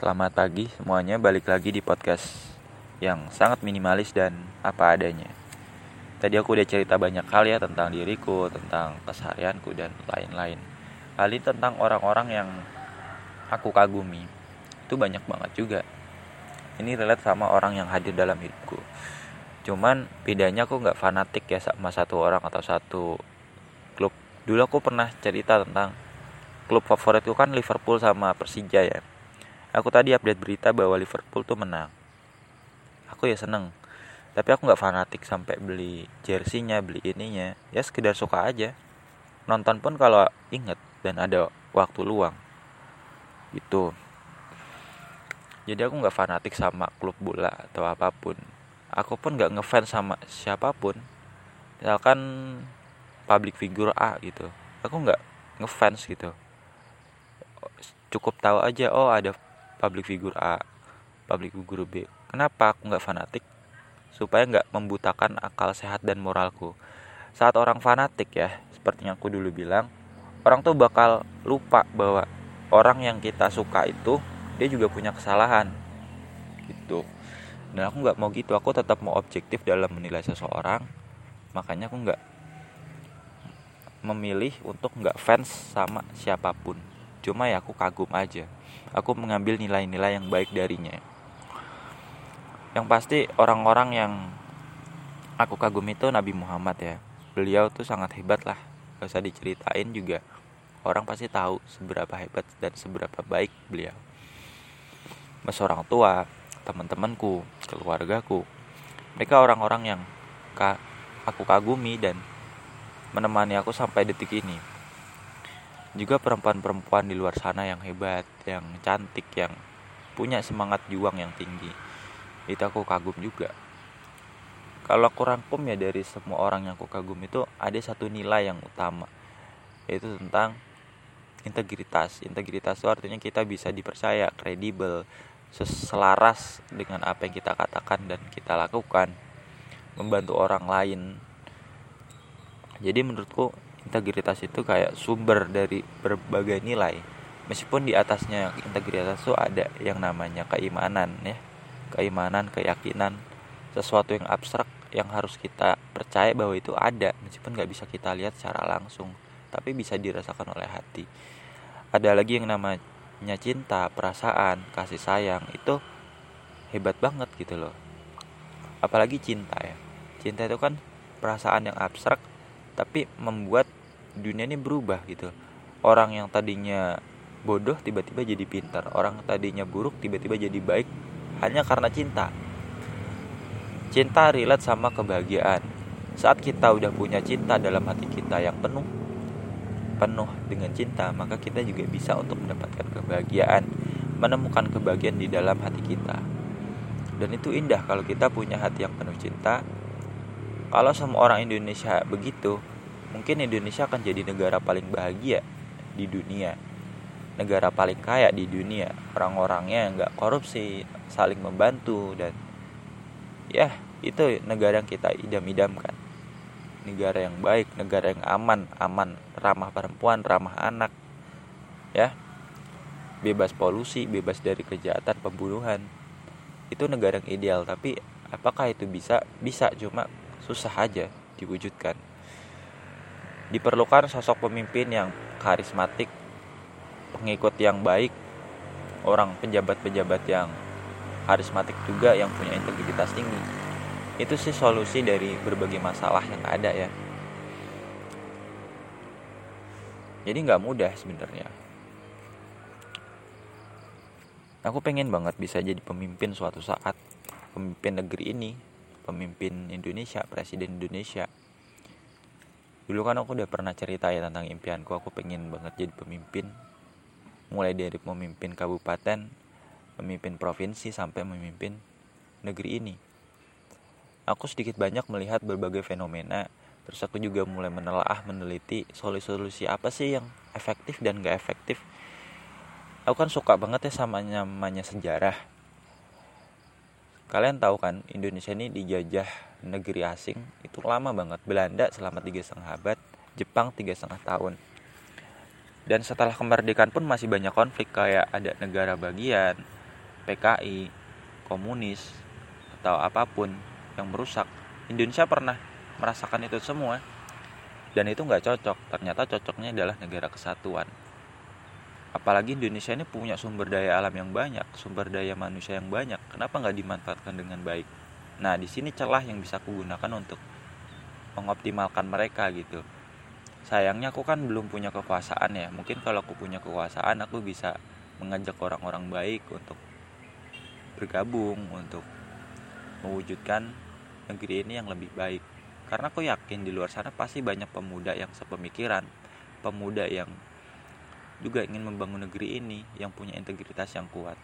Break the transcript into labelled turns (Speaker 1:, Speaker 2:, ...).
Speaker 1: Selamat pagi semuanya, balik lagi di podcast yang sangat minimalis dan apa adanya. Tadi aku udah cerita banyak hal ya tentang diriku, tentang keseharianku dan lain-lain. Kali tentang orang-orang yang aku kagumi. Itu banyak banget juga. Ini relate sama orang yang hadir dalam hidupku. Cuman bedanya aku nggak fanatik ya sama satu orang atau satu klub. Dulu aku pernah cerita tentang klub favoritku kan Liverpool sama Persija ya. Aku tadi update berita bahwa Liverpool tuh menang. Aku ya seneng. Tapi aku nggak fanatik sampai beli jersinya beli ininya. Ya sekedar suka aja. Nonton pun kalau inget dan ada waktu luang. Gitu. Jadi aku nggak fanatik sama klub bola atau apa pun. Aku pun nggak ngefans sama siapa pun. Misalkan public figure A gitu. Aku nggak ngefans gitu. Cukup tahu aja oh ada public figure A public figure B kenapa aku nggak fanatik supaya nggak membutakan akal sehat dan moralku. Saat orang fanatik ya, seperti yang aku dulu bilang, orang tuh bakal lupa bahwa orang yang kita suka itu dia juga punya kesalahan, gitu. Dan aku nggak mau gitu, aku tetap mau objektif dalam menilai seseorang. Makanya aku nggak memilih untuk nggak fans sama siapa pun. Cuma ya aku kagum aja. Aku mengambil nilai-nilai yang baik darinya. Yang pasti orang-orang yang aku kagum itu Nabi Muhammad ya. Beliau tuh sangat hebat lah. Gak usah diceritain juga. Orang pasti tahu seberapa hebat dan seberapa baik beliau. Mas orang tua teman-temanku keluargaku. Mereka orang-orang yang ka aku kagumi dan menemani aku sampai detik ini juga perempuan-perempuan di luar sana yang hebat yang cantik yang punya semangat juang yang tinggi. Itu aku kagum juga. Kalau aku rangkum ya dari semua orang yang aku kagum itu ada satu nilai yang utama yaitu tentang integritas. Integritas itu artinya kita bisa dipercaya kredibel selaras dengan apa yang kita katakan dan kita lakukan membantu orang lain. Jadi menurutku integritas itu kayak sumber dari berbagai nilai. Meskipun di atasnya integritas itu ada yang namanya keimanan ya. Keimanan, keyakinan, sesuatu yang abstrak yang harus kita percaya bahwa itu ada meskipun nggak bisa kita lihat secara langsung tapi bisa dirasakan oleh hati. Ada lagi yang namanya cinta perasaan kasih sayang itu hebat banget gitu loh. Apalagi cinta ya. Cinta itu kan perasaan yang abstrak tapi membuat dunia ini berubah gitu orang yang tadinya bodoh tiba-tiba jadi pintar orang tadinya buruk tiba-tiba jadi baik hanya karena cinta. Cinta relate sama kebahagiaan. Saat kita udah punya cinta dalam hati kita yang penuh, penuh dengan cinta, maka kita juga bisa untuk mendapatkan kebahagiaan, menemukan kebahagiaan di dalam hati kita. Dan itu indah kalau kita punya hati yang penuh cinta. Kalau semua orang Indonesia begitu, mungkin Indonesia akan jadi negara paling bahagia di dunia. Negara paling kaya di dunia. Orang-orangnya nggak korupsi saling membantu dan ya itu negara yang kita idam-idamkan. Negara yang baik negara yang aman aman. Ramah perempuan ramah anak ya. Bebas polusi bebas dari kejahatan pembunuhan. Itu negara yang ideal tapi apakah itu bisa? Bisa cuma susah aja diwujudkan diperlukan sosok pemimpin yang karismatik pengikut yang baik orang pejabat-pejabat yang karismatik juga yang punya integritas tinggi. Itu sih solusi dari berbagai masalah yang ada ya. Jadi nggak mudah sebenarnya. Aku pengen banget bisa jadi pemimpin suatu saat. Pemimpin negeri ini pemimpin Indonesia presiden Indonesia dulu kan aku udah pernah cerita ya tentang impianku aku pengen banget jadi pemimpin mulai dari memimpin kabupaten, memimpin provinsi sampai memimpin negeri ini. Aku sedikit banyak melihat berbagai fenomena, terus aku juga mulai menelaah, meneliti solusi-solusi apa sih yang efektif dan gak efektif. Aku kan suka banget ya sama namanya sejarah. Kalian tahu kan Indonesia ini dijajah negeri asing itu lama banget. Belanda selama tiga setengah abad, Jepang tiga setengah tahun. Dan setelah kemerdekaan pun masih banyak konflik kayak ada negara bagian PKI komunis atau apa pun yang merusak. Indonesia pernah merasakan itu semua dan itu nggak cocok. Ternyata cocoknya adalah negara kesatuan apalagi Indonesia ini punya sumber daya alam yang banyak sumber daya manusia yang banyak. Kenapa nggak dimanfaatkan dengan baik? Nah di sini celah yang bisa aku gunakan untuk mengoptimalkan mereka gitu. Sayangnya aku kan belum punya kekuasaan ya. Mungkin kalau aku punya kekuasaan aku bisa mengajak orang-orang baik untuk bergabung untuk mewujudkan negeri ini yang lebih baik. Karena aku yakin di luar sana pasti banyak pemuda yang sepemikiran pemuda yang juga ingin membangun negeri ini yang punya integritas yang kuat